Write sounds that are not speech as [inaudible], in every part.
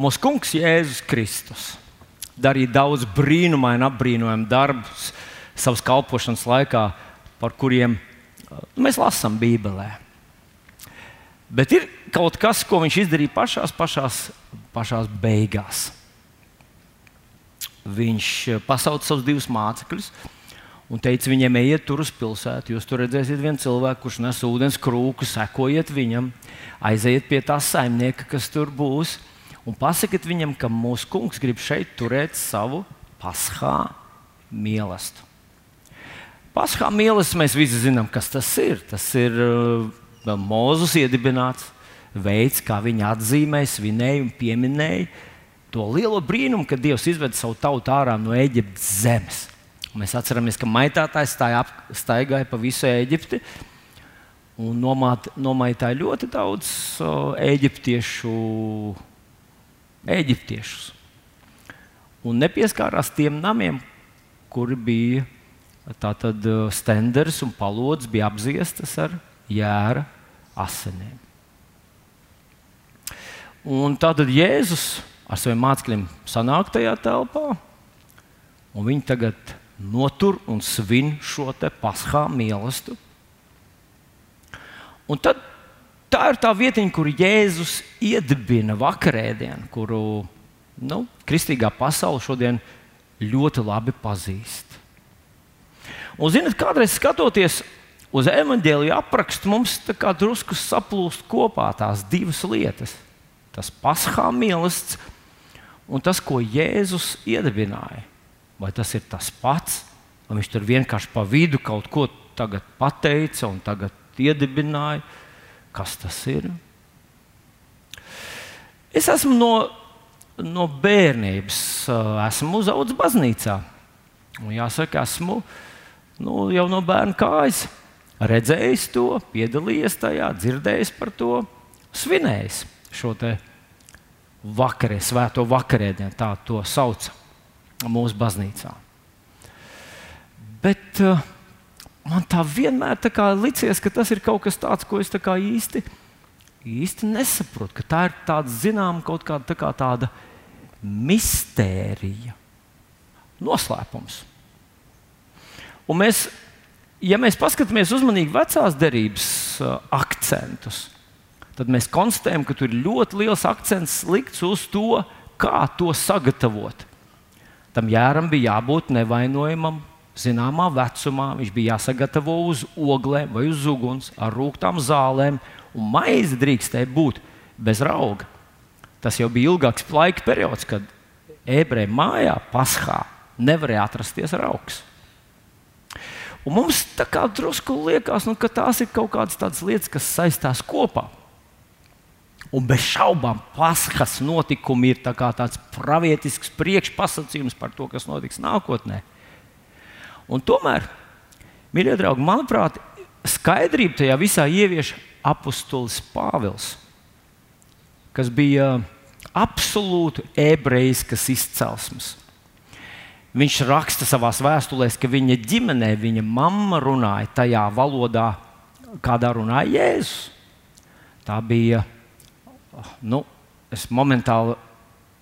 Mūsu kungs Jēzus Kristus darīja daudz brīnumainu, apbrīnojumu darbus savas kalpošanas laikā, par kuriem uh, mēs lasām Bībelē. Bet ir kaut kas, ko viņš izdarīja pašās, pašās, pašās beigās. Viņš uh, pasauca savus divus mācekļus un teica viņiem, ejiet tur uz pilsētu. Jūs tur redzēsiet vienu cilvēku, kurš nes ūdens krūku, sekojiet viņam, aiziet pie tā saimnieka, kas tur būs, un pasakiet viņam, ka mūsu kungs grib šeit turēt savu paskā mīlestību. Paskā mīlestība mēs visi zinām, kas tas ir. Tas ir uh, Mozus iedibināts veids, kā viņi atzīmēja, svinēja un pieminēja to lielo brīnumu, kad Dievs izveda savu tautu ārā no Eģiptes zemes. Mēs atceramies, ka maitātājs staigāja pa visu Eģipti un nomaitāja ļoti daudz eģiptiešu, eģiptiešus. Un nepieskārās tiem namiem, kuri bija tātad stenders un palods, bija apziestas ar jēra asinīm. Un tātad Jēzus ar saviem mācekļiem sanāk tajā telpā, un viņi tagad notur un svin šo paskā mīlestību. Un tad tā ir tā vietiņa, kur Jēzus iedibina vakarēdienu, kuru nu, kristīgā pasaule šodien ļoti labi pazīst. Un, zinot, kādreiz skatoties uz evanģēliju aprakstu, mums drusku saplūst kopā tās divas lietas. Tas paskā mīlestības un tas, ko Jēzus iedibināja. Vai tas ir tas pats, vai viņš tur vienkārši pa vidu kaut ko pateica un tagad iedibināja? Kas tas ir? Es esmu no, no bērnības, esmu uzaugusi baznīcā. Un jāsaka, esmu nu, jau no bērna kājas redzējis to, piedalījies tajā, dzirdējis par to, svinējis šo vakarē, svēto vakarēdienu, tā to saucam mūsu baznīcā. Bet uh, man tā vienmēr tā licies, ka tas ir kaut kas tāds, ko es tā īsti, īsti nesaprotu. Ka tā ir tāda zināma kaut kāda tā kā tāda mistērija, noslēpums. Un mēs, ja mēs paskatāmies uzmanīgi vecās derības akcentus, tad mēs konstatējam, ka tur ir ļoti liels akcents likts uz to, kā to sagatavot. Tam jēram bija jābūt nevainojamam, zināmā vecumā. Viņš bija jāsagatavo uz oglēm vai uz uguns ar rūkstošām zālēm, un maize drīkstēja būt bez rauga. Tas jau bija ilgāks laika periods, kad ebreju mājā, paskā, nevarēja atrasties raugs. Un mums tā kā drusku liekas, nu, ka tās ir kaut kādas lietas, kas saistās kopā. Un bez šaubām Paskas notikumi ir tā tāds pravietisks priekšpasakījums par to, kas notiks nākotnē. Un tomēr, mīļie draugi, manuprāt, skaidrību tajā visā ievieš apustulis Pāvils, kas bija absolūti ebrejiskas izcelsmes. Viņš raksta savā vēstulē, ka viņa ģimenē, viņa mamma runāja tajā valodā, kādā runāja Jēzus. Tā bija nu, es momentāli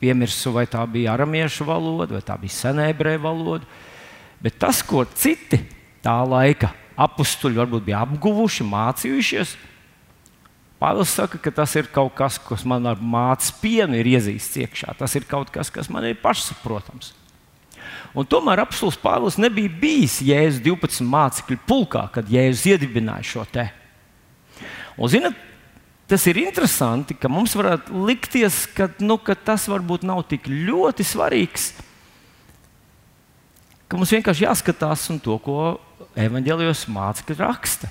piemirsu, vai tā bija aramiešu valoda, vai tā bija senēbrēju valoda. Bet tas, ko citi tā laika apstuļi varbūt bija apguvuši, mācījušies, Pāvils saka, ka tas ir kaut kas, kas man ar mācību pienu ir iezīsts iekšā. Tas ir kaut kas, kas man ir pašsaprotams. Un tomēr apelsīns Pāvils nebija bijis Jēzus 12 mācekļu pulkā, kad Jēzus iedibināja šo te. Un, zinat, tas ir interesanti, ka mums varētu likties, ka, nu, ka tas varbūt nav tik ļoti svarīgs. Ka mums vienkārši jāskatās uz to, ko evanģēlijos mācekļi raksta.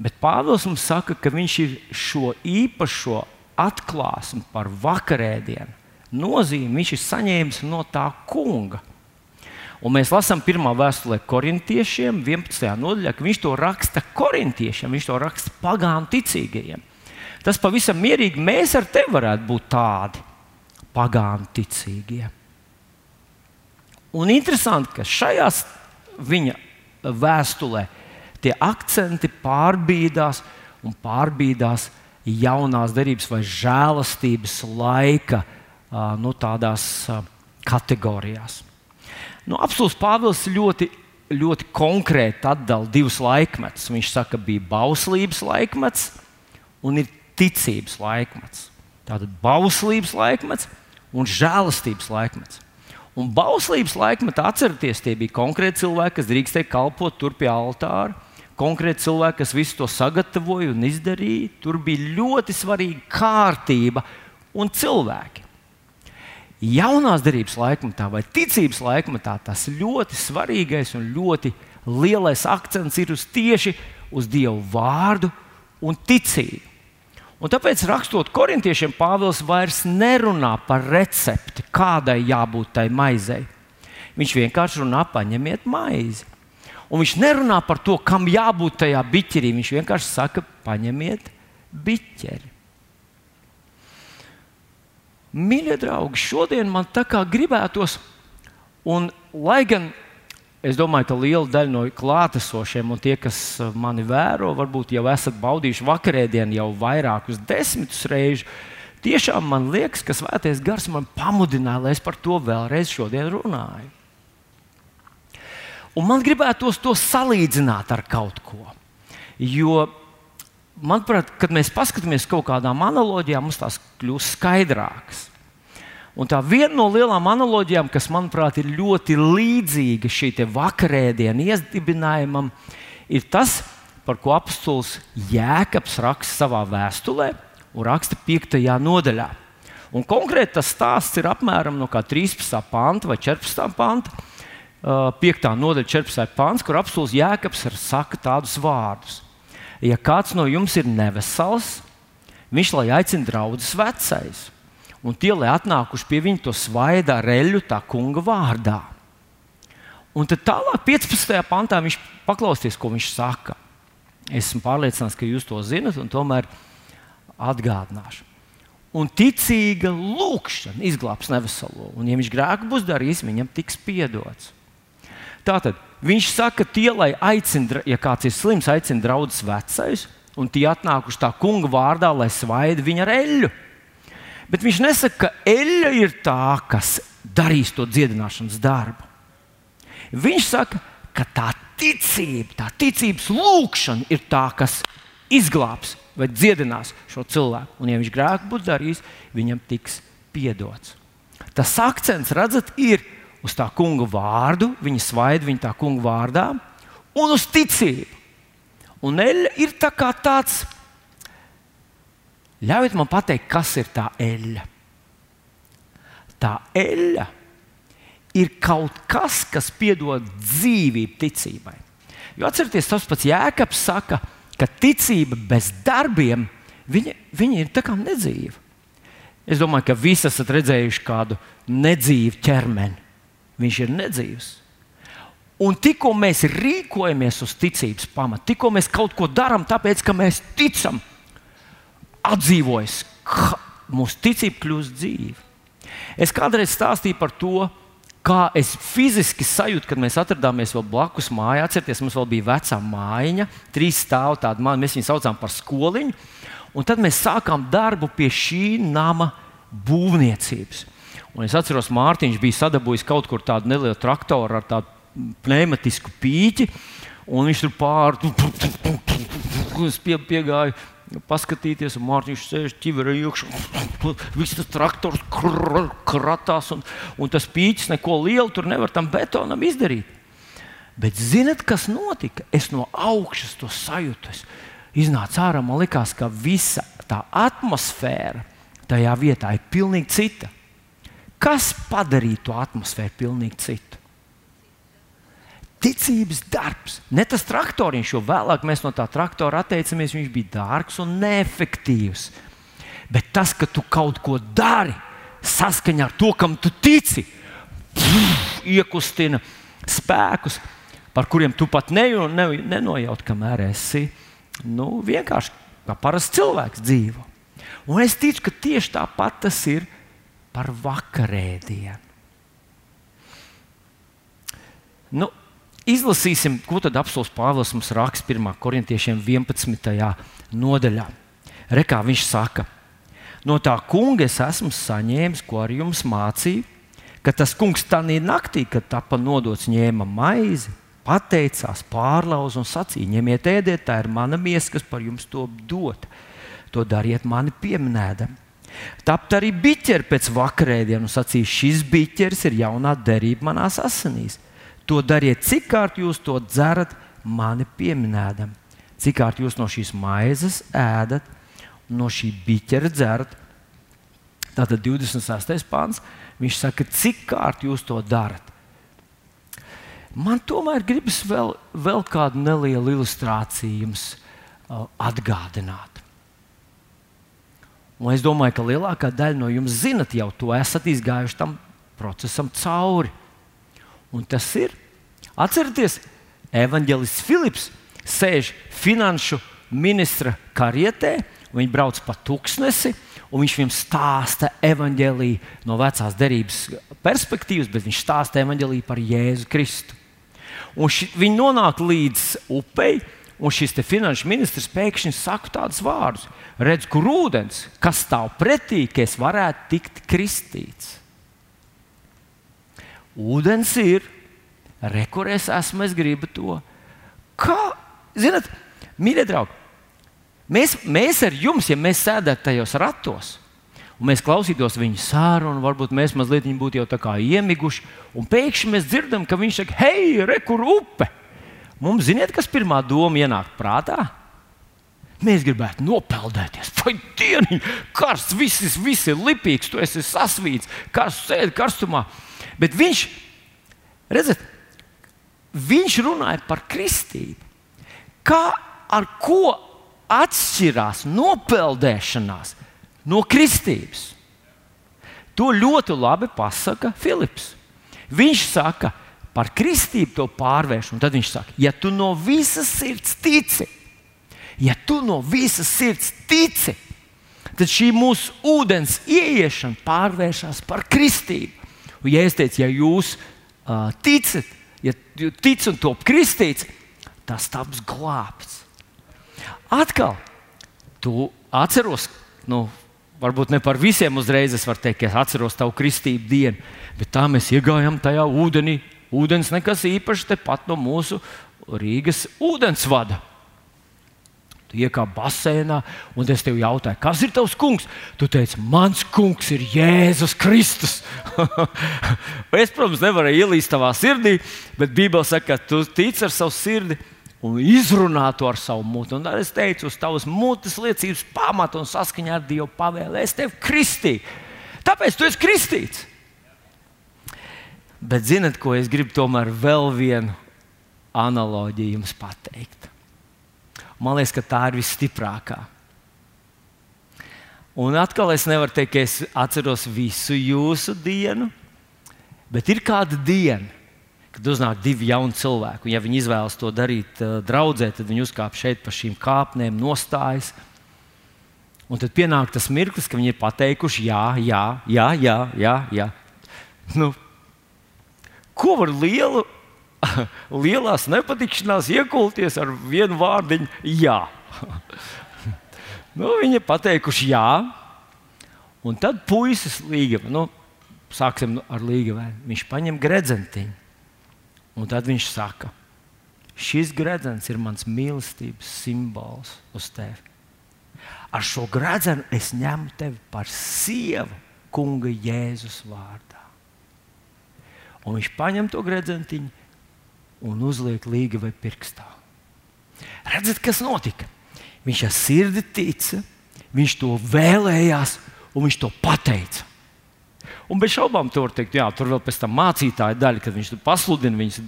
Bet Pāvils mums saka, ka viņš ir šo īpašo atklāsmi par vakarēdienu nozīmi viņš ir saņēmis no tā kunga. Un mēs lasām pirmā vēstulē korintiešiem, 11. nodaļā, ka viņš to raksta korintiešiem, viņš to raksta pagānu ticīgajiem. Tas pavisam mierīgi mēs ar tevi varētu būt tādi pagānu ticīgie. Un interesanti, ka šajā viņa vēstulē tie akcenti pārbīdās un pārbīdās jaunās derības vai žēlastības laika nu, tādās kategorijās. Nu, Apsolus Pāvils ļoti, ļoti konkrēti atdala divus laikmetus. Viņš saka, ka bija bauslības laikmets un ir ticības laikmets. Tātad bauslības laikmets un žēlastības laikmets. Un bauslības laikmetā atcerieties, tie bija konkrēti cilvēki, kas drīkstēja kalpot tur pie altāra. Konkrēti cilvēki, kas visu to sagatavoja un izdarīja. Tur bija ļoti svarīga kārtība un cilvēki. Jaunās darbības laikmetā vai ticības laikmetā tas ļoti svarīgais un ļoti lielais akcents ir uz tieši uz Dievu vārdu un ticību. Un tāpēc, rakstot korintiešiem, Pāvils vairs nerunā par recepti, kādai jābūt tai maizei. Viņš vienkārši runā, paņemiet maizi. Un viņš nerunā par to, kam jābūt tajā biķerī. Viņš vienkārši saka, paņemiet biķeri. Mīļie draugi, šodien man tā kā gribētos, un lai gan es domāju, ka liela daļa no klātesošiem un tie, kas uh, mani vēro, varbūt jau esat baudījuši vakarēdienu jau vairākus desmitus reizes. Tiešām man liekas, ka svētais gars man pamudināja, lai es par to vēlreiz šodien runāju. Un man gribētos to salīdzināt ar kaut ko. Jo, manuprāt, kad mēs paskatāmies kaut kādām analogijām, mums tās kļūst skaidrākas. Un tā viena no lielām analogijām, kas manuprāt ir ļoti līdzīga šī vakarēdienu iedibinājumam, ir tas, par ko apstults Jēkabs raksta savā vēstulē un raksta 5. nodaļā. Un konkrēti tas stāsts ir apmēram no 13. panta vai 14. panta. 5. nodaļa, 14. pāns, kur apstults Jēkabs saka tādus vārdus. Ja kāds no jums ir nevesels, viņš lai aicina draugus vecais un tie, lai atnākuši pie viņa, to svaida ar eļļu tā kunga vārdā. Un tad tālāk, 15. pantā, viņš paklausīs, ko viņš saka. Esmu pārliecināts, ka jūs to zinat, un tomēr atgādināšu. Un ticīga lūkšana izglābs neveselo, un, ja viņš grēku būs darījis, viņam tiks piedots. Tātad viņš saka, tie, lai aicina, ja kāds ir slims, aicina draugus vecais, un tie atnākuši tā kunga vārdā, lai svaida viņa ar eļļu. Bet viņš nesaka, ka eļļa ir tā, kas darīs to dziedināšanas darbu. Viņš saka, ka tā ticība, tā ticības lūkšana ir tā, kas izglābs vai dziedinās šo cilvēku. Un, ja viņš grēku būs darījis, viņam tiks piedots. Tas akcents, redzat, ir uz tā kunga vārdu, viņa svaidu, viņa tā kunga vārdā, un uz ticību. Un eļļa ir tā tāds Ļaujiet man pateikt, kas ir tā eļļa. Tā eļļa ir kaut kas, kas piedod dzīvību ticībai. Jo atcerieties, tas pats Jēkabs saka, ka ticība bez darbiem viņa, viņa ir tā kā nedzīva. Es domāju, ka visi esat redzējuši kādu nedzīvu ķermeni. Viņš ir nedzīvs. Un tikko mēs rīkojamies uz ticības pamata, tikko mēs kaut ko darām, tāpēc ka mēs ticam, atdzīvojis, ka mūsu ticība kļūst dzīva. Es kādreiz stāstīju par to, kā es fiziski sajūtu, kad mēs atrodāmies vēl blakus mājā. Atcerieties, mums vēl bija vecā mājiņa, trīs stāvu tāda māja, mēs viņu saucām par skoliņu. Un tad mēs sākām darbu pie šī nama būvniecības. Un es atceros, Mārtiņš bija sadabūjis kaut kur tādu nelielu traktoru ar tādu pneimatisku pīķi, un viņš tur pāri [laughs] pie, piegāja paskatīties, un Mārtiņš sēž ķiverē iekšā. Viss tas traktors kr kratās, un, un tas pīķis neko lielu tur nevar tam betonam izdarīt. Bet zinat, kas notika? Es no augšas to sajūtu. Es iznācu ārā, man liekas, ka visa tā atmosfēra tajā vietā ir pilnīgi cita. Kas padarīja to atmosfēru pilnīgi citu? Ticības darbs. Ne tas traktoriņš, jo vēlāk mēs no tā traktora atteicamies, viņš bija dārgs un neefektīvs. Bet tas, ka tu kaut ko dari saskaņā ar to, kam tu tici, pff, iekustina spēkus, par kuriem tu pat ne, ne, nenojaut, kamēr esi nu, vienkārši kā parasts cilvēks dzīvo. Un es ticu, ka tieši tāpat tas ir par vakarēdienu. Nu, Izlasīsim, ko tad apelsīns Pāvils mums raksta 1. korintiešiem 11. nodaļā. Rekā viņš saka, No tā kunga es esmu saņēmis, ko arī jums mācīju, ka tas kungs tajā naktī, kad tapa nodots, ņēma maizi, pateicās, pārlauza un sacīja: ņemiet, ēdiet, tā ir mana miesa, kas par jums to dod. To dariet mani pieminēdami. Tapt arī biķeri pēc vakarēdienas sacīja: šis biķeris ir jaunā derība manās asinīs. To dariet, cik kārt jūs to dzerat, mani pieminēdami. Cik kārt jūs no šīs maizes ēdat, no šī biķera dzerat. Tātad 26. pāns. Viņš saka, cik kārt jūs to darat. Man tomēr gribas vēl, vēl kādu nelielu ilustrāciju jums uh, atgādināt. Un es domāju, ka lielākā daļa no jums zinat, jau to esat izgājuši tam procesam cauri. Un tas ir, atcerieties, evanģēlists Filips sēž finanšu ministra karietē, viņi brauc pa tūkstnesi, un viņš viņam stāsta evanģēlīju no vecās derības perspektīvas, bet viņš stāsta evanģēlīju par Jēzu Kristu. Un ši, viņi nonāk līdz upei, un šis finanšu ministrs pēkšņi saka tādus vārdus: Redz, kur ūdens, kas stāv pretī, ka es varētu tikt kristīts. Ūdens ir, rekurēs esmu, es gribu to. Kā, zinat, mīļie draugi, mēs, mēs ar jums, ja mēs sēdētu tajos ratos, un mēs klausītos viņa sārunu, varbūt mēs mazliet būtu jau tā kā iemiguši, un pēkšņi mēs dzirdam, ka viņš saka, hei, rekur upe! Mums ziniet, kas pirmā doma ienāk prātā? Mēs gribētu nopeldēties. Vai dieniņ, karsts, viss, viss ir lipīgs, tu esi sasvīts, karsts sēdi karstumā. Bet viņš, redzat, viņš runāja par kristību. Kā ar ko atšķirās nopeldēšanās no kristības. To ļoti labi pasaka Filips. Viņš saka, par kristību to pārvērš, tad viņš saka, ja tu no visas sirds tici, ja tu no visas sirds tici, tad šī mūsu ūdens ieiešana pārvēršas par kristību. Un, ja es teicu, ja jūs uh, ticat, ja ticat un top kristīts, tas taps glābts. Atkal, tu atceros, nu, varbūt ne par visiem uzreiz es varu teikt, ka es atceros tavu kristību dienu, bet tā mēs iegājām tajā ūdenī. Ūdens nekas īpašs tepat no mūsu Rīgas ūdensvada. Tu iekāp basēnā, un es tev jautāju, kas ir tavs kungs? Tu teici, mans kungs ir Jēzus Kristus. [laughs] es, protams, nevaru ielīst tavā sirdī, bet Bībelē saka, ka tu tici ar savu sirdi un izrunā to ar savu muti. Un es teicu, uz tavas mutes liecības pamata un saskaņā ar Dievu pavēlu, es tevi kristīju. Tāpēc tu esi kristīts. Bet zinat, ko es gribu tomēr vēl vienu analoģiju jums pateikt. Man liekas, ka tā ir visstiprākā. Un atkal es nevaru teikt, ka es atceros visu jūsu dienu, bet ir kāda diena, kad uznāk divi jauni cilvēki. Un, ja viņi izvēlas to darīt uh, draudzē, tad viņi uzkāp šeit pa šīm kāpnēm, nostājas. Un tad pienāk tas mirklis, kad viņi ir pateikuši, jā, jā, jā, jā. jā, jā. Nu, ko var lielu, [laughs] lielās nepatikšanās iekulties ar vienu vārdiņu, jā. nu, viņi ir pateikuši jā. Un tad puisis līga, nu, sāksim ar līgavēju. Viņš paņem gredzentiņu. Un tad viņš saka, šis gredzens ir mans mīlestības simbols uz tevi. Ar šo gredzenu es ņemu tevi par sievu kunga Jēzus vārdā. Un viņš paņem to gredzentiņu un uzliek līga vai pirkstā. Redzat, kas notika? Viņš ar sirdi tica, viņš to vēlējās un viņš to pateica. Un bez šaubām tur teikt, jā, tur vēl pēc tam mācītāja daļa, kad viņš pasludina viņus.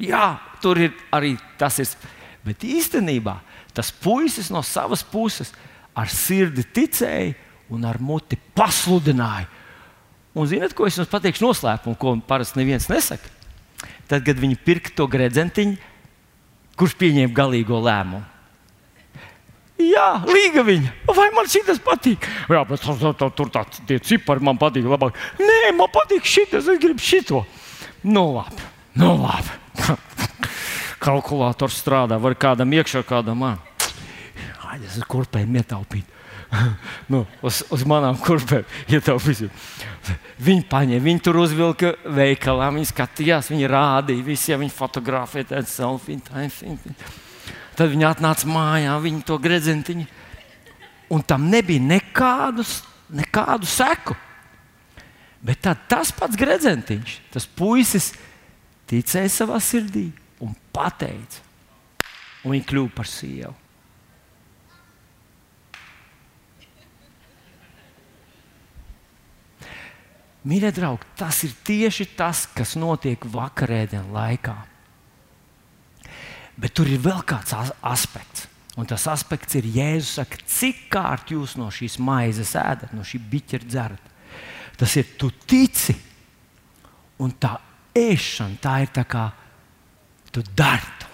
Jā, tur ir arī tas. Ir. Bet īstenībā tas puisis no savas puses ar sirdi ticēja un ar muti pasludināja. Un zinot, ko es jums pateikšu noslēpumu, ko parasti neviens nesaka? Tad, kad viņi pirka to gredzentiņu, kurš pieņēma galīgo lēmumu? Jā, līga viņa. Vai man šis patīk? Jā, bet tur tā, tā, tā, tā, tie cipari man patīk labāk. Nē, man patīk šis, es gribu šito. Nu, labi. Nu, labi. [laughs] Kalkulators strādā, var kādam iekšā, kādam man. Ai, es kurpēju ietaupīt. [laughs] nu, uz, uz manām kurpēm ietaupīju. [laughs] Viņi paņēma, viņi tur uzvilka veikalā, viņi skatījās, viņi rādīja, visi ja viņi fotografēja tādu selfiju. Tā, Tad viņi atnāca mājā, viņi to gredzentiņu. Un tam nebija nekādus, nekādu seku. Bet tad tas pats gredzentiņš, tas puisis ticēja savā sirdī un pateica, un viņa kļuva par sievu. Mīļie draugi, tas ir tieši tas, kas notiek vakarēdienas laikā. Bet tur ir vēl kāds aspekts. Un tas aspekts ir, Jēzus saka, cik kārt jūs no šīs maizes ēdat, no šī biķera dzerat. Tas ir, tu tici, un tā ēšana, tā ir tā kā tu dari to.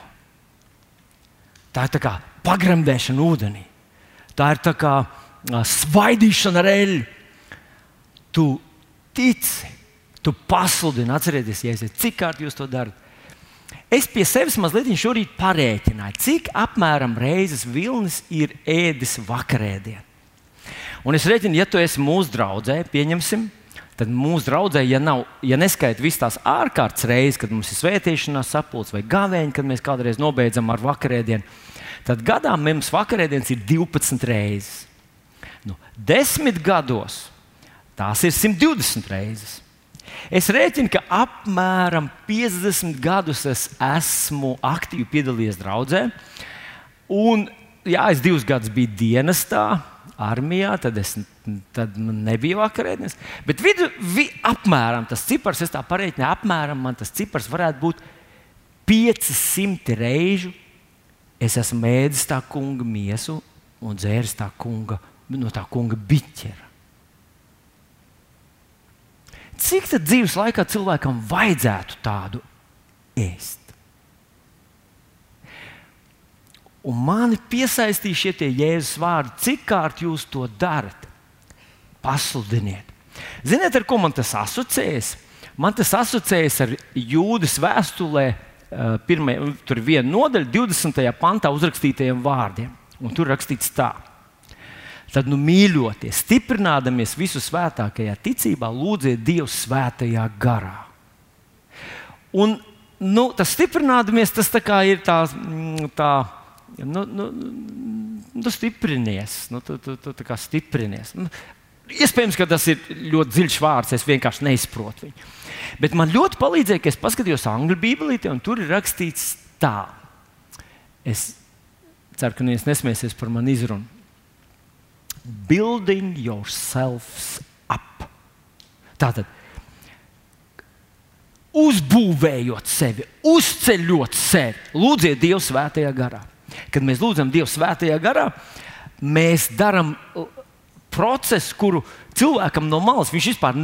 Tā ir tā kā pagremdēšana ūdenī. Tā ir tā kā svaidīšana ar eļļu. Tu tici, tu pasludini, atcerieties, Jēzus, cik kārt jūs to darat. Es pie sevis mazliet šorīt parēķināju, cik apmēram reizes Vilnis ir ēdis vakarēdienu. Un es rēķinu, ja tu esi mūsu draugs, pieņemsim, tad mūsu draudzē, ja, nav, ja neskaita visas tās ārkārtas reizes, kad mums ir svētīšanās sapulce vai gavēņi, kad mēs kādreiz nobeidzam ar vakarēdienu, tad gadā mums vakarēdienas ir 12 reizes. Nu, desmit gados tās ir 120 reizes. Es rēķinu, ka apmēram 50 gadus es esmu aktīvi piedalījies draudzē. Un, jā, es divus gadus biju dienestā, armijā, tad, es, tad man nebija vakarēdienas. Bet vidu, vi, apmēram tas cipars, es tā pareiķināju, apmēram man tas cipars varētu būt 500 reižu. Es esmu mēdis tā kunga miesu un dzēris tā kunga, no tā kunga biķera. Cik tad dzīves laikā cilvēkam vajadzētu tādu ēst? Un mani piesaistīja šie Jēzus vārdi, cik kārt jūs to darat. Pasludiniet. Ziniet, ar ko man tas asociējas? Man tas asociējas ar jūdas vēstulē, eh, pirmie, tur ir viena nodaļa, 20. pantā uzrakstītajiem vārdiem. Un tur rakstīts tā. Tad, nu, mīļoties, stiprinādamies visu svētākajā ticībā, lūdziet Dievu svētajā garā. Un nu, tas stiprinādamies, tas tā ir tā, mm, tā nu, nu, nu stiprinies, nu, tu, tu, tu, tu stiprinies. Nu, iespējams, ka tas ir ļoti dziļš vārds, es vienkārši neizprotu viņu. Bet man ļoti palīdzēja, ka es paskatījos angļu bībelītē, un tur ir rakstīts tā. Es ceru, ka neviens nesmēsies par mani izrunu building yourselves up. Tātad, uzbūvējot sevi, uzceļot sevi, lūdziet Dievu svētajā garā. Kad mēs lūdzam Dievu svētajā garā, mēs darām procesu, kuru cilvēkam no malas viņš vispār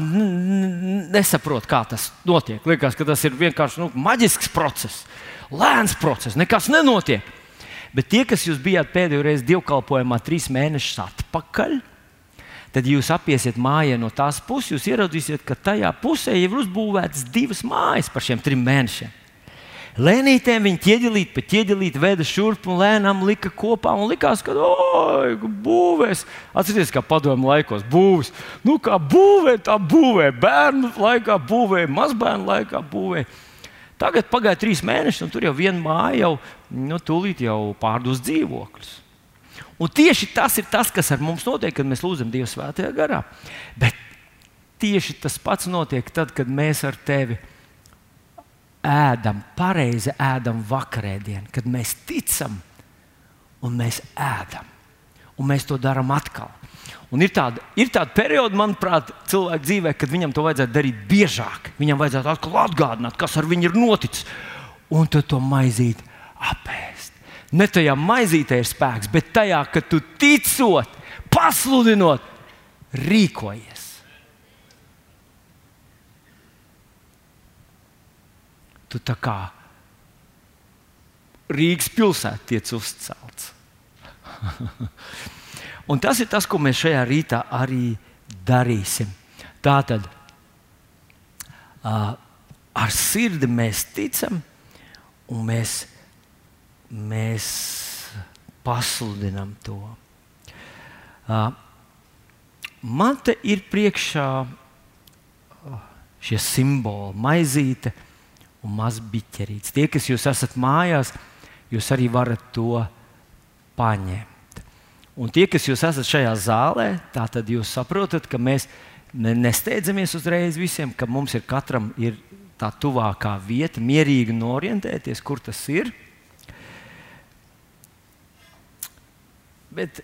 nesaprot, kā tas notiek. Liekas, ka tas ir vienkārši nu, maģisks process, lēns process, nekas nenotiek. Bet tie, kas jūs bijāt pēdējo reizi dievkalpojumā trīs mēnešus atpakaļ, tad jūs apiesiet mājā no tās puses, jūs ieraudzīsiet, ka tajā pusē jau ir uzbūvētas divas mājas par šiem trim mēnešiem. Lēnītēm viņi ķieģelīt pa ķieģelīt veda šurp un lēnām lika kopā un likās, ka oi, būvēs. Atcerieties, kā padomu laikos būvēs. Nu, kā būvē, tā būvē. Bērnu laikā būvē, mazbērnu laikā būvē. Tagad pagāja trīs mēneši, un tur jau viena māja jau, nu, tūlīt jau pārdos dzīvokļus. Un tieši tas ir tas, kas ar mums notiek, kad mēs lūdzam Dievu svētajā garā. Bet tieši tas pats notiek tad, kad mēs ar tevi ēdam, pareizi ēdam vakarēdienu, kad mēs ticam un mēs ēdam. Un mēs to darām atkal. Un ir tāda, ir tāda perioda, manuprāt, cilvēka dzīvē, kad viņam to vajadzētu darīt biežāk. Viņam vajadzētu atkal atgādināt, kas ar viņu ir noticis. Un tad to maizīt apēst. Ne tajā maizītē ir spēks, bet tajā, ka tu ticot, pasludinot, rīkojies. Tu tā kā Rīgas pilsēta tiek uzcelts. [laughs] Un tas ir tas, ko mēs šajā rītā arī darīsim. Tātad uh, ar sirdi mēs ticam, un mēs, mēs pasludinām to. Uh, man te ir priekšā šie simboli, maizīte un mazs biķerīts. Tie, kas jūs esat mājās, jūs arī varat to paņemt. Un tie, kas jūs esat šajā zālē, tad jūs saprotat, ka mēs nesteidzamies uzreiz visiem, ka mums ir katram ir tā tuvākā vieta, mierīgi norientēties, kur tas ir. Bet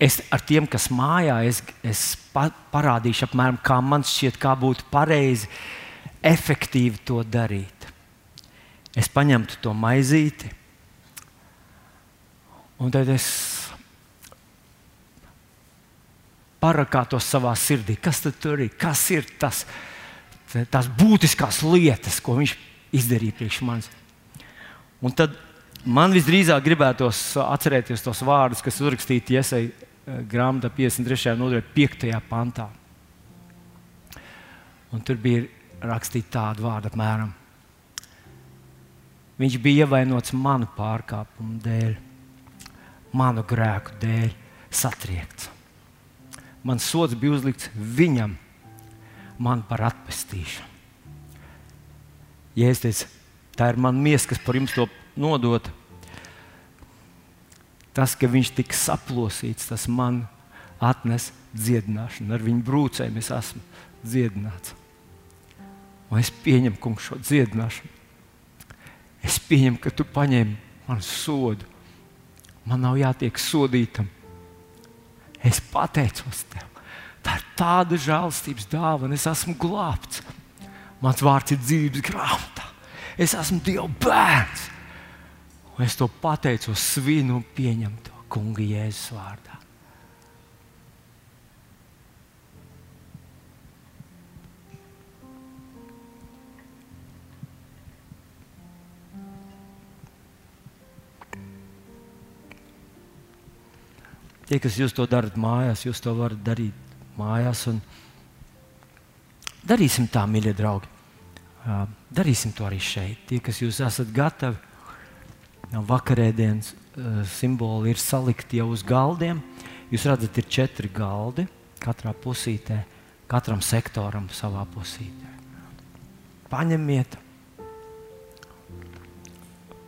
es ar tiem, kas mājā, es, es pa, parādīšu apmēram, kā man šķiet, kā būtu pareizi, efektīvi to darīt. Es paņemtu to maizīti, un tad es parakātos savā sirdī, kas tur ir, kas ir tas, tās būtiskās lietas, ko viņš izdarīja priekš manis. Un tad Man visdrīzāk gribētos atcerēties tos vārdus, kas uzrakstīti iesai eh, grāmatā 53. nodaļā, 5. pantā. Un tur bija rakstīts tādu vārdu apmēram. Viņš bija ievainots manu pārkāpumu dēļ, manu grēku dēļ, satriekts. Mans sods bija uzlikts viņam, man par atpestīšanu. Ja es teicu, tā ir mana miesa, kas par jums to nodot. Tas, ka viņš tika saplosīts, tas man atnes dziedināšanu. Ar viņu brūcēm es esmu dziedināts. Un es pieņemu, kungs, šo dziedināšanu. Es pieņemu, ka tu paņēmi manu sodu. Man nav jātiek sodītam. Es pateicos tev. Tā ir tāda žēlstības dāvana. Es esmu glābts. Mans vārds ir dzīves grāmatā. Es esmu Dieva bērns. Un es to pateicu, svinu un pieņemu to kunga jēzus vārdā. Tie, kas jūs to darat mājās, jūs to varat darīt mājās. Darīsim tā, mīļie draugi. Darīsim to arī šeit. Tie, kas jūs esat gatavi, vakarēdienas uh, simboli ir salikti jau uz galdiem. Jūs redzat, ir četri galdi katrā pusītē, katram sektoram savā pusītē. Paņemiet,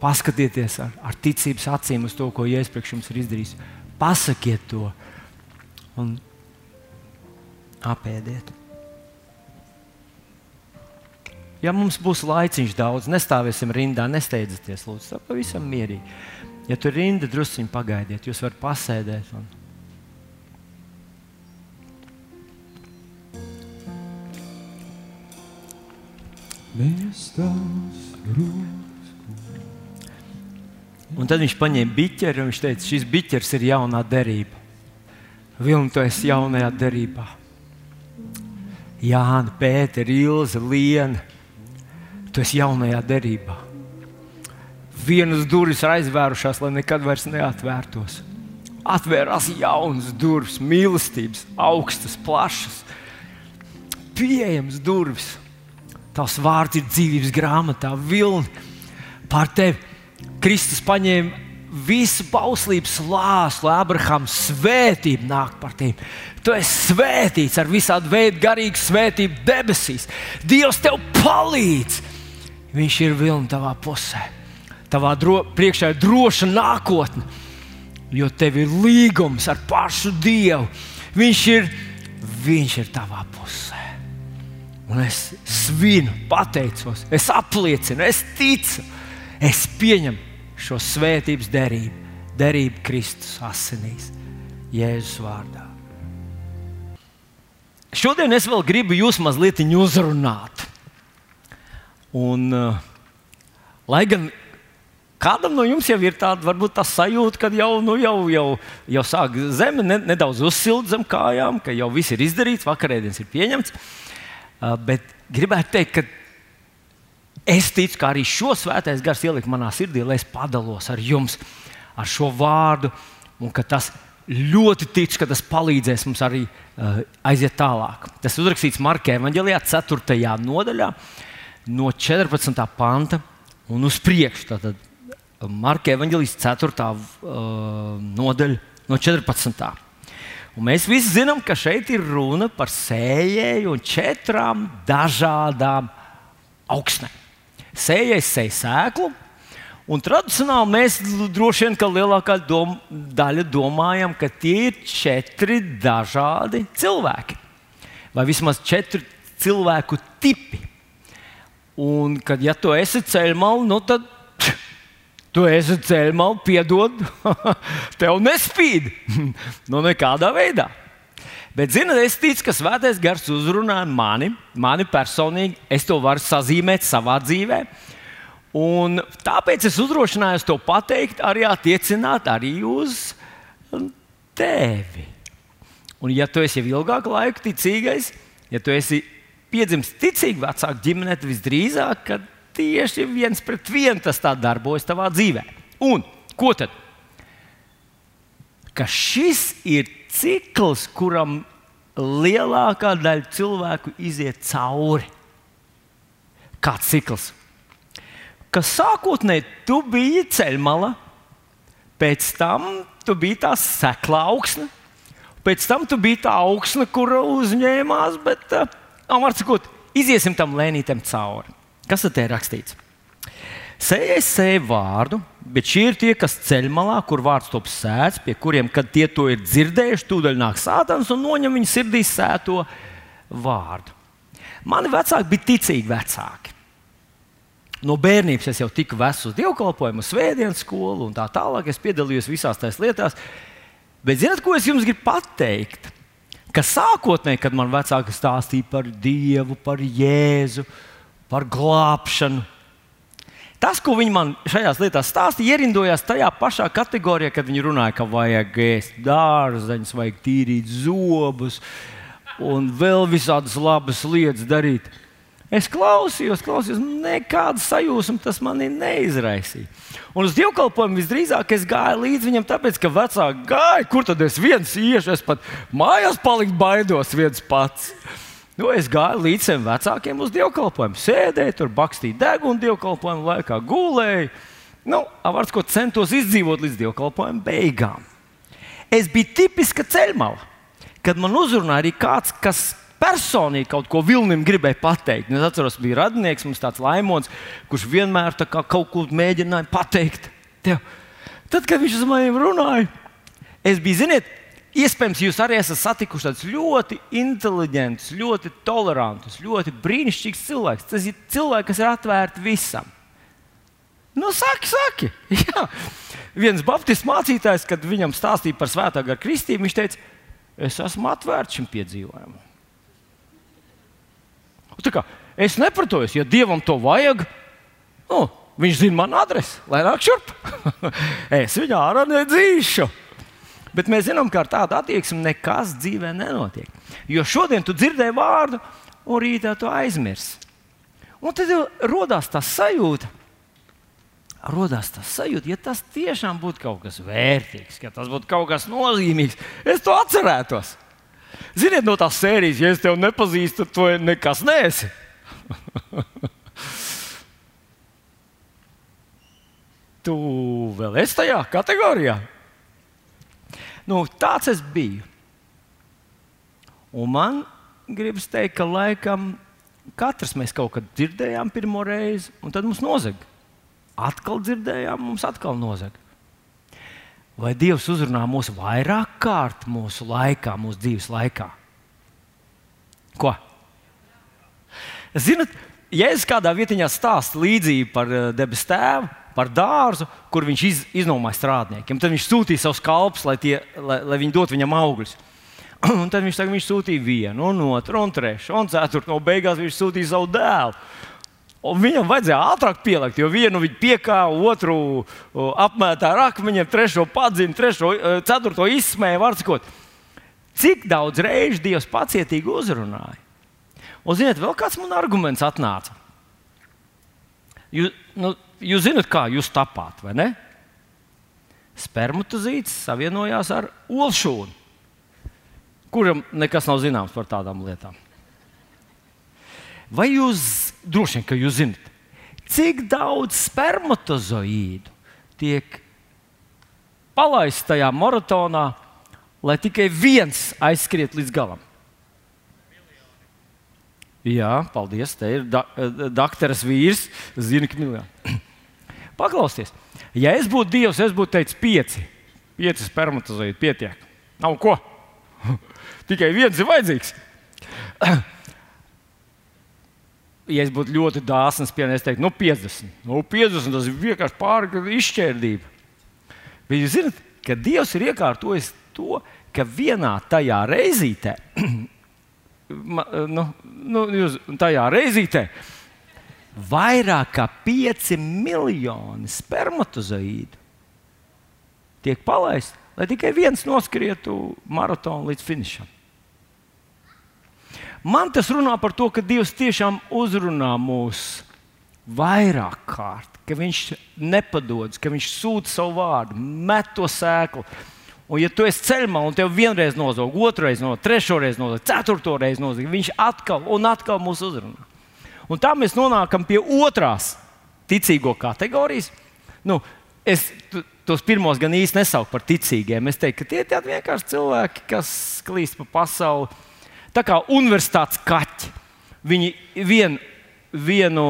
paskatieties ar, ar ticības acīm uz to, ko Jēzus priekš jums ir izdarījis. Pasakiet to un apēdiet. Ja mums būs laiciņš daudz, nestāvēsim rindā, nesteidzieties, lūdzu, pavisam mierīgi. Ja tur ir rinda, druskuļi pagaidiet, jūs varat pasēdēt. Un... Un tad viņš paņēma biķeri un viņš teica, šis biķers ir jaunā derība. Vilni, tu esi jaunajā derībā. Jāna, Pētera, Ilza, Liena Tu esi jaunajā derībā. Vienas durvis ir aizvērušās, lai nekad vairs neatvērtos. Atvērās jaunas durvis, mīlestības, augstas, plašas, pieejamas durvis. Tavs vārds ir dzīvības grāmatā, vilni pār tevi. Kristus paņēma visu bauslības lāsu, lai Abrahams svētība nāk par tevi. Tu esi svētīts ar visādi veidu garīgu svētību debesīs. Dievs tev palīdz! Viņš ir vilni tavā pusē. Tavā dro, priekšā ir droša nākotne, jo tev ir līgums ar pašu Dievu. Viņš ir, viņš ir tavā pusē. Un es svinu, pateicos, es apliecinu, es ticu, es pieņemu šo svētības derību, derību Kristus asinīs, Jēzus vārdā. Šodien es vēl gribu jūs mazliet uzrunāt. Un, uh, lai gan kādam no jums jau ir tāda varbūt, tā sajūta, ka jau, nu, jau, jau, jau sāk zeme ne, nedaudz uzsilt zem kājām, ka jau viss ir izdarīts, vakarēdienas ir pieņemts. Uh, bet gribētu teikt, ka es ticu, ka arī šo svētais gars ielikt manā sirdī, lai es padalos ar jums ar šo vārdu, un ka tas ļoti ticu, ka tas palīdzēs mums arī uh, aiziet tālāk. Tas uzrakstīts Marka Evanģelijā, 4. nodaļā. No 14. panta un uz priekšu. Tātad Marka Evanģelijas 4. Uh, nodaļa no 14. Un mēs visi zinām, ka šeit ir runa par sējēju un četrām dažādām augsnēm. Sējais sēž sēklu, un tradicionāli mēs droši vien, ka lielākā dom, daļa domājam, ka tie ir četri dažādi cilvēki. Vai vismaz četri cilvēku tipi. Un, kad ja tu esi ceļmalā, nu tad [sniffs] tu esi ceļmalā, piedod, [laughs] tev nespīd. [laughs] nu, nekādā veidā. Bet, zinot, es ticu, ka svētais gars uzrunā mani, mani personīgi. Es to varu sazīmēt savā dzīvē. Un tāpēc es uzdrošinājos to pateikt, arī attiecināt arī uz tevi. Un, ja tu esi jau ilgāku laiku ticīgais, ja tu esi piedzimis ticīgi vecāku ģimenē, tad visdrīzāk, ka tieši viens pret vienu tas tā darbojas tavā dzīvē. Un ko tad? Ka šis ir cikls, kuram lielākā daļa cilvēku iziet cauri. Kāds cikls? Ka sākotnēji tu biji ceļmala, pēc tam tu biji tā sekla augsne, pēc tam tu biji tā augsne, kur uzņēmās, bet, uh, var sakot, iziesim tam lēnītam cauri. Kas tad ir rakstīts? Sējais sēž vārdu, bet šie ir tie, kas ceļ malā, kur vārds top sēts, pie kuriem, kad tie to ir dzirdējuši, tūdaļ nāk sātans un noņem viņu sirdī sēto vārdu. Mani vecāki bija ticīgi vecāki. No bērnības es jau tiku vests uz dievkalpojumu, svētdienas skolu un tā tālāk. Es piedalījos visās tajās lietās. Bet zināt, ko es jums gribu pateikt? Ka sākotnēji, kad man vecāki stāstīja par Dievu, par Jēzu, par glābšanu, Tas, ko viņi man šajās lietās stāstīja, ierindojās tajā pašā kategorijā, kad viņi runāja, ka vajag ēst dārzeņus, vajag tīrīt zobus un vēl visādas labas lietas darīt. Es klausījos, klausījos, nekādu sajūsmu tas manī neizraisīja. Un uz dievkalpojumu visdrīzāk es gāju līdzi viņam, tāpēc, ka vecāki gāja, kur tad es viens iešu, es pat mājās palikt baidos viens pats. Nu, es gāju līdz saviem vecākiem uz dievkalpojumu, sēdēju tur, bakstīju degunu dievkalpojumu laikā, gulēju. Nu, vārds, ko centos izdzīvot līdz dievkalpojumu beigām. Es biju tipiska ceļmala, kad man uzrunāja arī kāds, kas personīgi kaut ko vilnim gribēja pateikt. Es atceros, bija radinieks, mums tāds laimons, kurš vienmēr kā kaut ko mēģināja pateikt. Tev. Tad, kad viņš uz maniem runāja, es biju, ziniet, Iespējams, jūs arī esat satikuši tādus ļoti inteliģentus, ļoti tolerantus, ļoti brīnišķīgus cilvēkus. Tas ir cilvēki, kas ir atvērti visam. Nu, saki, saki. [laughs] Jā. Viens baptistu mācītājs, kad viņam stāstīja par svētā gara kristību, viņš teica, es esmu atvērts šim piedzīvojumam. Kā, es nepratos, ja dievam to vajag, nu, viņš zina manu adresi, lai nāk šurp. [laughs] es viņu ārā nedzīšu. Bet mēs zinām, ka ar tādu attieksmi nekas dzīvē nenotiek. Jo šodien tu dzirdēji vārdu, un rītā tu aizmirsti. Un tad radās tā sajūta, radās tā sajūta, ja tas tiešām būtu kaut kas vērtīgs, ja tas būtu kaut kas nozīmīgs, es to atcerētos. Ziniet, no tās sērijas, ja es tevi nepazīstu, tad tu nekas neesi. [laughs] tu vēl esi tajā kategorijā. Nu, tāds es biju. Un man gribas teikt, ka laikam katrs mēs kaut kad dzirdējām pirmo reizi, un tad mums nozaga. Atkal dzirdējām, mums atkal nozaga. Vai Dievs uzrunā mūs vairāk kārt mūsu laikā, mūsu dzīves laikā? Ko? Ziniet, es kādā vietā stāstu līdzību par eh, debesu tēvu, par dārzu, kur viņš iz, iznomāja strādniekiem. Tad viņš sūtīja savus kalpus, lai, tie, lai, lai viņi dotu viņam augļus. [clears throat] Un tad viņš, tagad, viņš sūtīja vienu, un otru, un trešo, un ceturto. No beigās viņš sūtīja savu dēlu. Un viņam vajadzēja ātrāk pielikt, jo vienu viņa piekāpa, otru apmētā ar akmeņiem, trešo padzina, trešo, e, ceturto izsmēja. Vārdsakot, cik daudz reižu Dievs pacietīgi uzrunāja. Un, ziniet, vēl kāds man arguments atnāca. Jūs, nu, jūs zināt, kā jūs tapāt, vai ne? Spermatozīts savienojās ar olšūnu, kuram nekas nav zināms par tādām lietām. Vai jūs droši vien, ka jūs zināt, cik daudz spermatozoīdu tiek palaists tajā maratonā, lai tikai viens aizskriet līdz galam? Jā, paldies. Te ir da, dakteris vīrs, zina, ka miljoni. Paklausieties, ja es būtu Dievs, es būtu teicis pieci. Pieci spermatozoīdi pietiek. Nav ko. [laughs] Tikai viens ir vajadzīgs. [clears throat] Ja es būtu ļoti dāsns, piemēram, es teiktu, nu, 50. Nu, 50 tas ir vienkārši pārāk izšķērdība. Bet jūs zināt, ka Dievs ir iekārtojis to, ka vienā tajā reizītē, [clears throat] nu, nu, jūs, tajā reizītē, vairāk kā 5 miljoni spermatozoīdu tiek palaisti, lai tikai viens noskrietu maratonu līdz finišam. Man tas runā par to, ka Dievs tiešām uzrunā mūs vairāk kārt, ka Viņš nepadodas, ka Viņš sūta savu vārdu, met to sēklu. Un, ja tu esi ceļā un tev vienreiz nozog, otrreiz nozog, trešoreiz nozog, ceturtoreiz nozog, viņš atkal un atkal mūs uzrunā. Un tā mēs nonākam pie otrās ticīgo kategorijas. Nu, es tos pirmos gan īsti nesaucu par ticīgiem. Es teiktu, ka tie ir vienkārši cilvēki, kas klīst pa pasauli tā kā universitātes kaķi. Viņi vien, vienu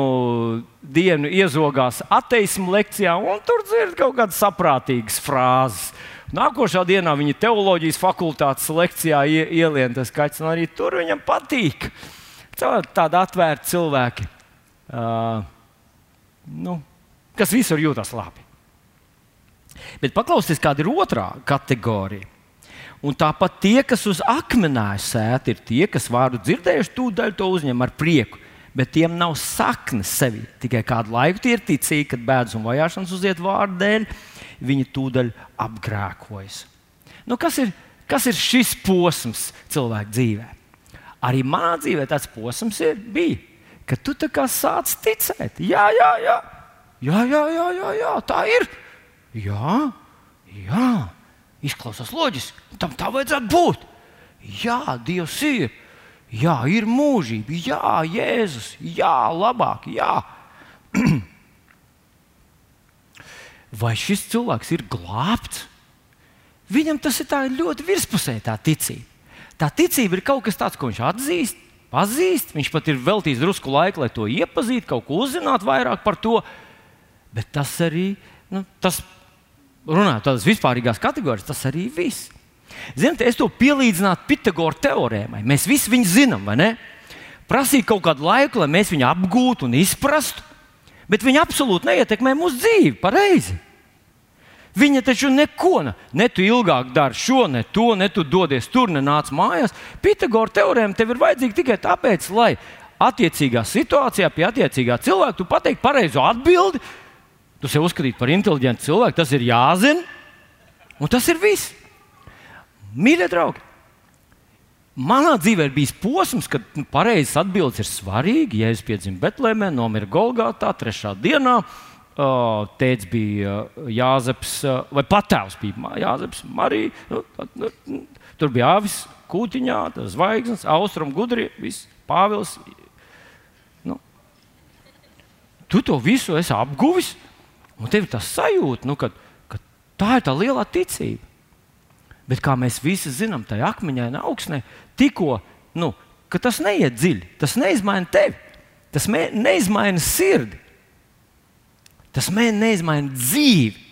dienu iezogās ateismu lekcijā, un tur dzird kaut kādas saprātīgas frāzes. Nākošā dienā viņa teoloģijas fakultātes lekcijā ielien tas kaķis, un arī tur viņam patīk. Tādi atvērti cilvēki, uh, nu, kas visur jūtas labi. Bet paklausieties, kāda ir otrā kategorija. Un tāpat tie, kas uz akmenēja sēt, ir tie, kas vārdu dzirdējuši, tūdaļ to uzņem ar prieku. Bet tiem nav saknes sevi. Tikai kādu laiku tie ir ticīgi, kad bēdas un vajāšanas uziet vārdu dēļ, viņi tūdaļ apgrēkojas. Nu, kas, ir, kas ir šis posms cilvēka dzīvē? Arī manā dzīvē tāds posms ir bijis, ka tu sāc ticēt. Jā, jā, jā, jā, jā, jā, jā, jā tā ir. Jā, jā. Izklausās loģiski. Tam tā vajadzētu būt. Jā, Dievs ir. Jā, ir mūžība. Jā, Jēzus. Jā, labāk. Jā. [clears throat] Vai šis cilvēks ir glābts? Viņam tas ir ļoti virspusēji, tā ticība. Tā ticība ir kaut kas tāds, ko viņš atzīst, pazīst. Viņš pat ir veltījis drusku laika, lai to iepazītu, kaut ko uzzinātu vairāk par to. Bet tas arī nu, tas runājot tādas vispārīgās kategorijas, tas arī viss. Ziniet, es to pielīdzinātu Pitagora teorēmai. Mēs visi viņu zinām, vai ne? Prasīt kaut kādu laiku, lai mēs viņu apgūtu un izprastu, bet viņa absolūti neietekmē mūsu dzīvi pareizi. Viņa taču neko, ne tu ilgāk dari šo, ne to, ne tu dodies tur, ne nāc mājās. Pitagora teorēma tev ir vajadzīga tikai tāpēc, lai attiecīgā situācijā pie attiecīgā cilvēka tu pateiktu pareizo atbildi, tu sev uzskatītu par inteliģentu cilvēku, tas ir jāzina, un tas ir viss. Mīļie draugi, manā dzīvē ir bijis posms, kad nu, pareizes atbildes ir svarīgi. Ja es piedzimu Betlēmē, nomiru Golgātā, trešā dienā. Tēvs bija Jāzeps, vai patēvs bija Jāzeps, Marija. Nu, nu, tur bija avis, kūtiņā, zvaigznes, austrumu gudri, viss Pāvils. Nu, tu to visu esi apguvis. Un tev ir tā sajūta, nu, ka, ka tā ir tā lielā ticība. Bet kā mēs visi zinām, tajā akmeņainā augsnē, tikko nu, tas neiet dziļi, tas neizmaina tevi, tas neizmaina sirdi, tas neizmaina dzīvi.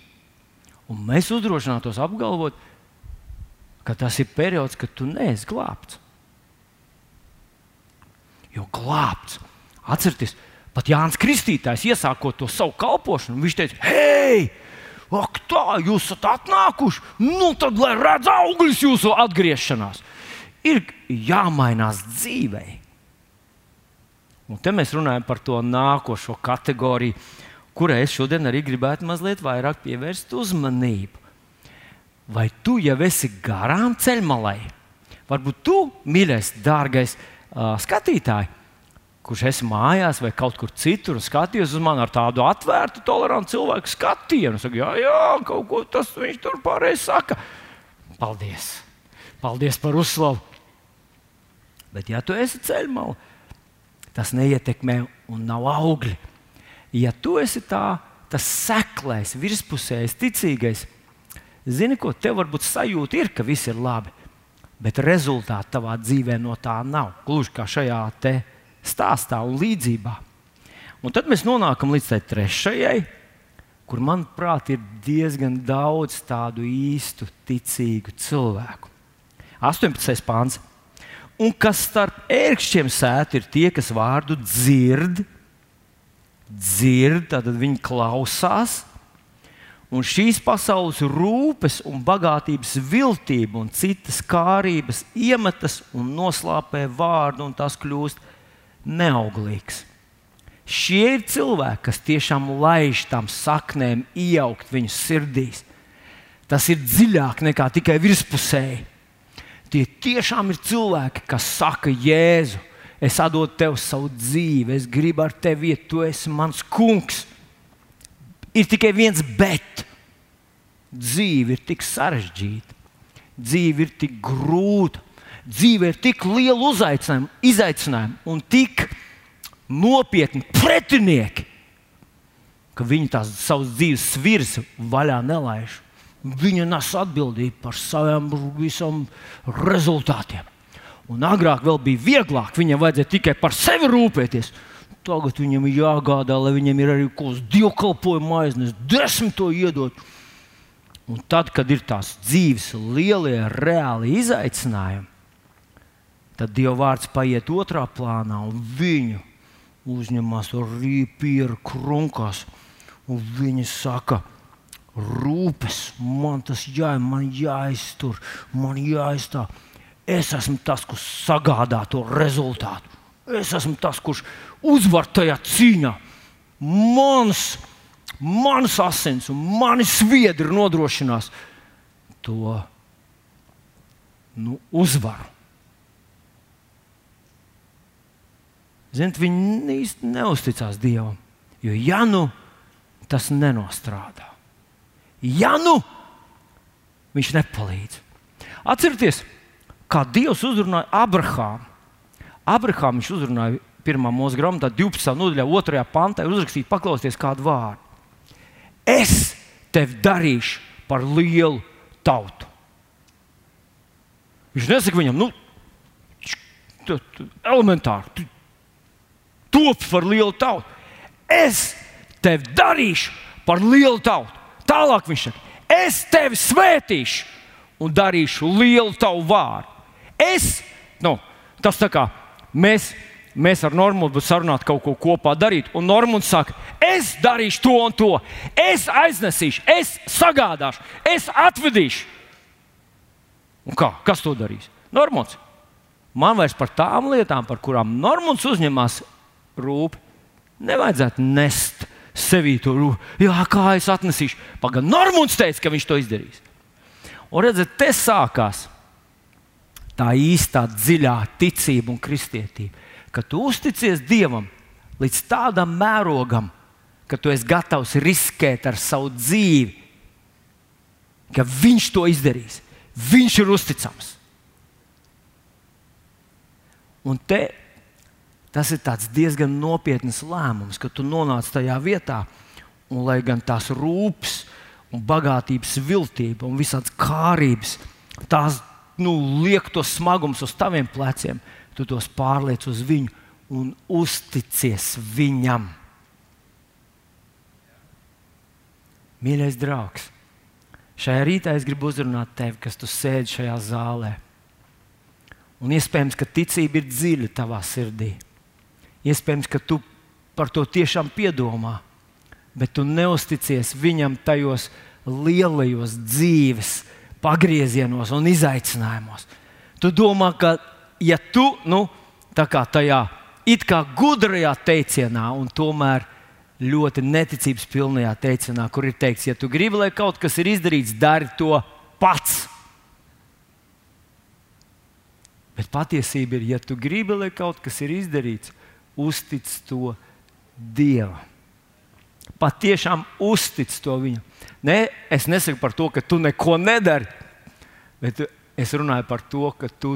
Un mēs uzdrošinātos apgalvot, ka tas ir periods, kad tu neesi glābts. Jo glābts, atcerieties, Pat Jānis Kristītājs, iesākot to savu kalpošanu, viņš teica, hei, ak, tā jūs esat atnākuši, nu tad lai redz augļus jūsu atgriešanās. Ir jāmainās dzīvei. Un te mēs runājam par to nākošo kategoriju, kurai es šodien arī gribētu mazliet vairāk pievērst uzmanību. Vai tu jau esi garām ceļmalai? Varbūt tu, mīļais, dārgais skatītāj, kurš esmu mājās vai kaut kur citur skaties uz mani ar tādu atvērtu, tolerantu cilvēku skatienu. Saku, jā, jā, kaut ko tas viņš tur pareizi saka. Paldies! Paldies par uzslavu! Bet, ja tu esi ceļmalā, tas neietekmē un nav augļi. Ja tu esi tā, tas seklais, virspusējs, ticīgais, Zini, ko tev varbūt sajūta ir, ka viss ir labi, bet rezultāti tavā dzīvē no tā nav. Gluži kā šajā stāstā un līdzībā. Un tad mēs nonākam līdz tai trešajai, kur, manuprāt, ir diezgan daudz tādu īstu, ticīgu cilvēku. 18. pāns. Un kas starp ērkšķiem sēt, ir tie, kas vārdu dzird, dzird, tad viņi klausās, un šīs pasaules rūpes un bagātības viltība un citas kārības iemetas un noslāpē vārdu, un tas kļūst neauglīgs. Šie ir cilvēki, kas tiešām laiž tam saknēm iejaukt viņu sirdīs. Tas ir dziļāk nekā tikai virspusēji. Tie tiešām ir cilvēki, kas saka, Jēzu, es atdodu tev savu dzīvi, es gribu ar tevi iet, tu esi mans kungs. Ir tikai viens bet. Dzīve ir tik sarežģīta, dzīve ir tik grūta, dzīve ir tik liela uzaicinājuma, izaicinājuma un tik nopietni pretinieki, ka viņi tās savas dzīves virsmu vaļā nelaiž. Viņa nes atbildību par saviem visam rezultātiem. Un agrāk vēl bija vieglāk, viņam vajadzēja tikai par sevi rūpēties. Tagad viņam ir jāgādā, lai viņam ir arī kaut kāds dievkalpojuma maiznes, desmit to iedot. Un tad, kad ir tās dzīves lielie, reāli izaicinājumi, tad Dieva vārds paiet otrā plānā un viņu uzņemas ar rīpīru krunkās. Un viņi saka, rūpes, man tas jāiet, man jāiztur, man jāizstāv. Es esmu tas, kurš sagādā to rezultātu. Es esmu tas, kurš uzvar tajā cīņā. Mans, mans asins un mani sviedri nodrošinās to nu, uzvaru. Ziniet, viņi īsti neusticās Dievam. Jo ja nu tas nenostrādā, ja nu viņš nepalīdz. Atcerieties, kā Dievs uzrunāja Abrahāmu. Abrahāmu viņš uzrunāja 1. mūža grāmatā, 12. nodaļā, 2. pantā, uzrakstīt, paklausieties kādu vārdu. Es tevi darīšu par lielu tautu. Viņš nesaka viņam, nu, elementāri, top par lielu tautu. Es tevi darīšu par lielu tautu. Tālāk viņš saka, es tevi svētīšu un darīšu lielu tavu vārdu. Es, nu, tas tā kā mēs. Mēs ar Normālu būtu sarunāti kaut ko kopā darīt. Un Normāls saka, es darīšu to un to. Es aiznesīšu, es sagādāšu, es atvedīšu. Un kā? Kas to darīs? Normāls. Man vairs par tām lietām, par kurām Normāls uzņemas rūp. Nevajadzētu nest sevī to rūpību. Jā, kā es atnesīšu? Pagaidām, Normons teica, ka viņš to izdarīs. Un redziet, te sākās tā īstā dziļā ticība un kristietība. Ka tu uzticies Dievam līdz tādam mērogam, ka tu esi gatavs riskēt ar savu dzīvi, ka Viņš to izdarīs. Viņš ir uzticams. Un te Tas ir diezgan nopietns lēmums, ka tu nonāc tajā vietā, un lai gan tās rūpes, un bagātības viltība un visādas kārības, tās nu, liek to smagums uz taviem pleciem, tu tos pārliec uz viņu un uzticies viņam. Mīļais draugs, šajā rītā es gribu uzrunāt tevi, kas tu sēdi šajā zālē. Un iespējams, ka ticība ir dziļa tavā sirdī. Iespējams, ka tu par to tiešām piedomā, bet tu neusticies viņam tajos lielajos dzīves pagriezienos un izaicinājumos. Tu domā, ka ja tu nu, tajā it kā gudrajā teicienā, un tomēr ļoti neticības pilnajā teicienā, kur ir teikts, ja tu gribi, lai kaut kas ir izdarīts, dari to pats. Bet patiesība ir, ja tu gribi, lai kaut kas ir izdarīts, uztic to Dievam. Patiešām uztic to viņam. Ne, es nesaku par to, ka tu neko nedari, bet es runāju par to, ka tu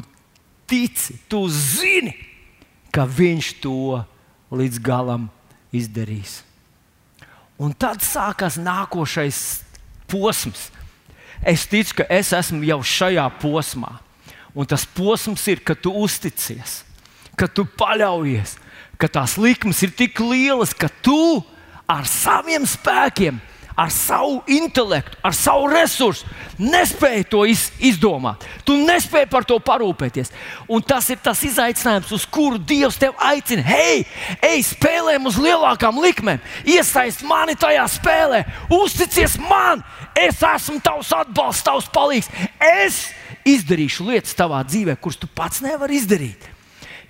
tici, tu zini, ka viņš to līdz galam izdarīs. Un tad sākās nākošais posms. es ticu, ka es esmu jau šajā posmā. Un tas posms ir, ka tu uzticies, ka tu paļaujies, ka tās likmes ir tik lielas, ka tu ar saviem spēkiem ar savu intelektu, ar savu resursu, nespēji to iz, izdomāt. Tu nespēji par to parūpēties. Un tas ir tas izaicinājums, uz kuru Dievs tevi aicina. Hei, ej, spēlēm uz lielākām likmēm, iesaist mani tajā spēlē, uzticies man, es esmu tavs atbalsts, tavs palīgs. Es izdarīšu lietas tavā dzīvē, kuras tu pats nevari izdarīt.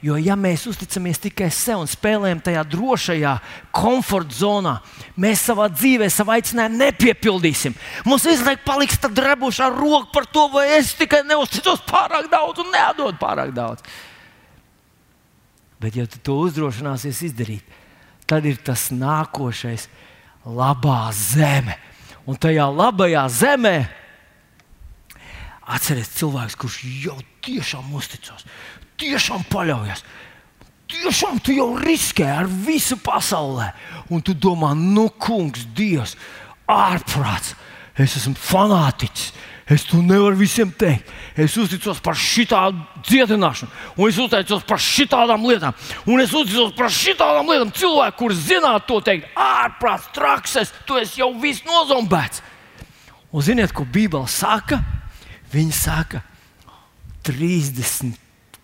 Jo, ja mēs uzticamies tikai sev un spēlējam tajā drošajā komforta zonā, mēs savā dzīvē savu aicinājumu nepiepildīsim. Mums visu laiku paliks tā drebušā roka par to, vai es tikai neuzticos pārāk daudz un nedodu pārāk daudz. Bet, ja tu to uzdrošināsies izdarīt, tad ir tas nākošais, labā zeme. Un tajā labajā zemē atcerieties cilvēks, kurš jau tiešām uzticas tiešām paļaujies. Tiešām tu jau riskē ar visu pasaulē. Un tu domā, nu, kungs, Dievs, ārprāts, es esmu fanātiķis. Es to nevaru visiem teikt. Es uzticos par šitādu dziedināšanu, un es uzticos par šitādām lietām. Un es uzticos par šitādām lietām. Cilvēki, kuriem zinātu to teikt, ārprāts, trakses, tu esi jau viss nozombēts. Un ziniet, ko Bībele saka? Viņa saka, 30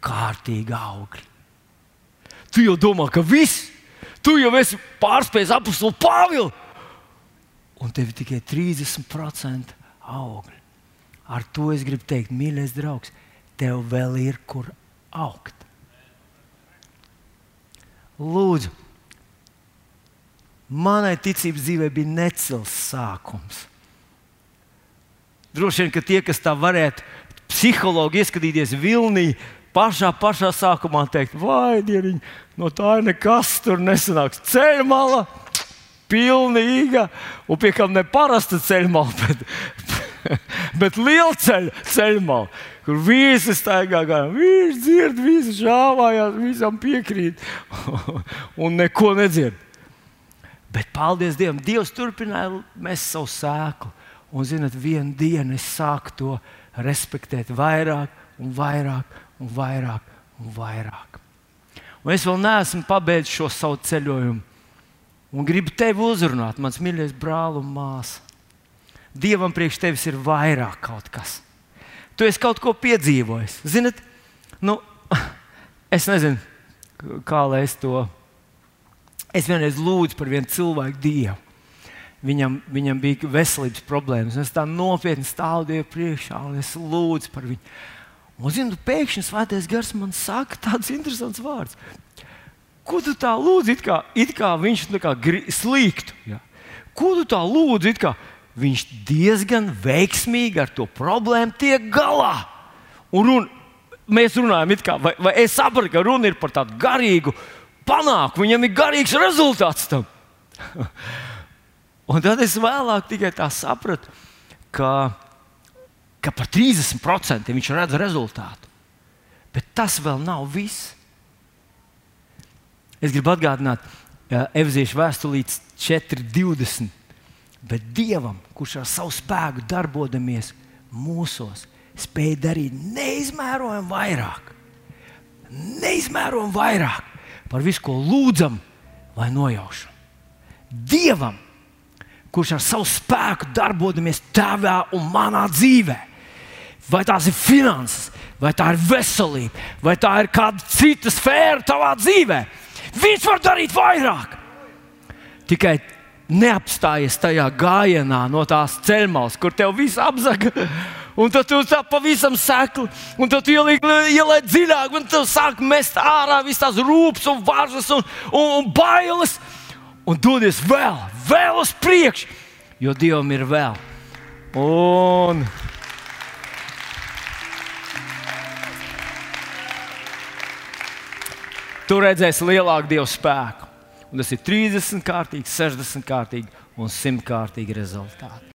kārtīgi augļi. Tu jau domā, ka viss, tu jau esi pārspējis apakstu Pāvilu, un tev ir tikai 30% augļi. Ar to es gribu teikt, mīļais draugs, tev vēl ir kur augt. Lūdzu, manai ticības dzīvē bija necils sākums. Droši vien, ka tie, kas tā varētu psihologi ieskatīties Vilnī, pašā, pašā sākumā teikt, vai dieniņ, no tā ir nekas tur nesanāks. Ceļmala, pilnīga, un pie kam ne parasta ceļmala, [laughs] bet, bet liela ceļa, ceļmala, kur visi staigā garām, viņš dzird, visi šāvājās, visam piekrīt [laughs] un neko nedzird. Bet paldies Dievam, Dievs turpināja mest savu sēklu. Un, zinot, vienu dienu es sāku to respektēt vairāk un vairāk un vairāk un vairāk. Un es vēl neesmu pabeidzis šo savu ceļojumu. Un gribu tevi uzrunāt, mans mīļais brāl un māsa. Dievam priekš tevis ir vairāk kaut kas. Tu esi kaut ko piedzīvojis. Ziniet, nu, [laughs] es nezinu, kā lai es to. Es vienreiz lūdzu par vienu cilvēku Dievu. Viņam, viņam bija veselības problēmas. Es tā nopietni stāvu priekšā un es lūdzu par viņu. Un, zinu, pēkšņi svētais gars man saka tāds interesants vārds. Ko tu tā lūdzi, it kā, it kā viņš kā slīktu? Ja? Ko tu tā lūdzi, it kā viņš diezgan veiksmīgi ar to problēmu tiek galā? Un run, mēs runājam, kā, vai, vai es saprotu, ka runa ir par tādu garīgu panākumu, viņam ir garīgs rezultāts tam. [laughs] Un tad es vēlāk tikai tā sapratu, ka ka par 30% viņš redz rezultātu. Bet tas vēl nav viss. Es gribu atgādināt, Efeziešu vēstulītes 4.20. Bet Dievam, kurš ar savu spēku darbojamies mūsos, spēj darīt neizmērojami vairāk, neizmērojami vairāk par visu, ko lūdzam vai nojaušam. Dievam, kurš ar savu spēku darbojamies tavā un manā dzīvēm vai tās ir finanses, vai tā ir veselība, vai tā ir kāda cita sfēra tavā dzīvē. Viņš var darīt vairāk. Tikai neapstājies tajā gājienā no tās ceļmalas, kur tev viss apzaga. [laughs] Un tad tu tā pavisam sekli, un tad ieliec dziļāk, un tu sāk mest ārā visas tās rūpes, un varžas un, un, un bailes. Un dodies vēl, vēl uz priekšu, jo Dievam ir vēl. Un tu redzēsi lielāku dievu spēku. Un tas ir 30 kārtīgi, 60 kārtīgi un 100 kārtīgi rezultāti.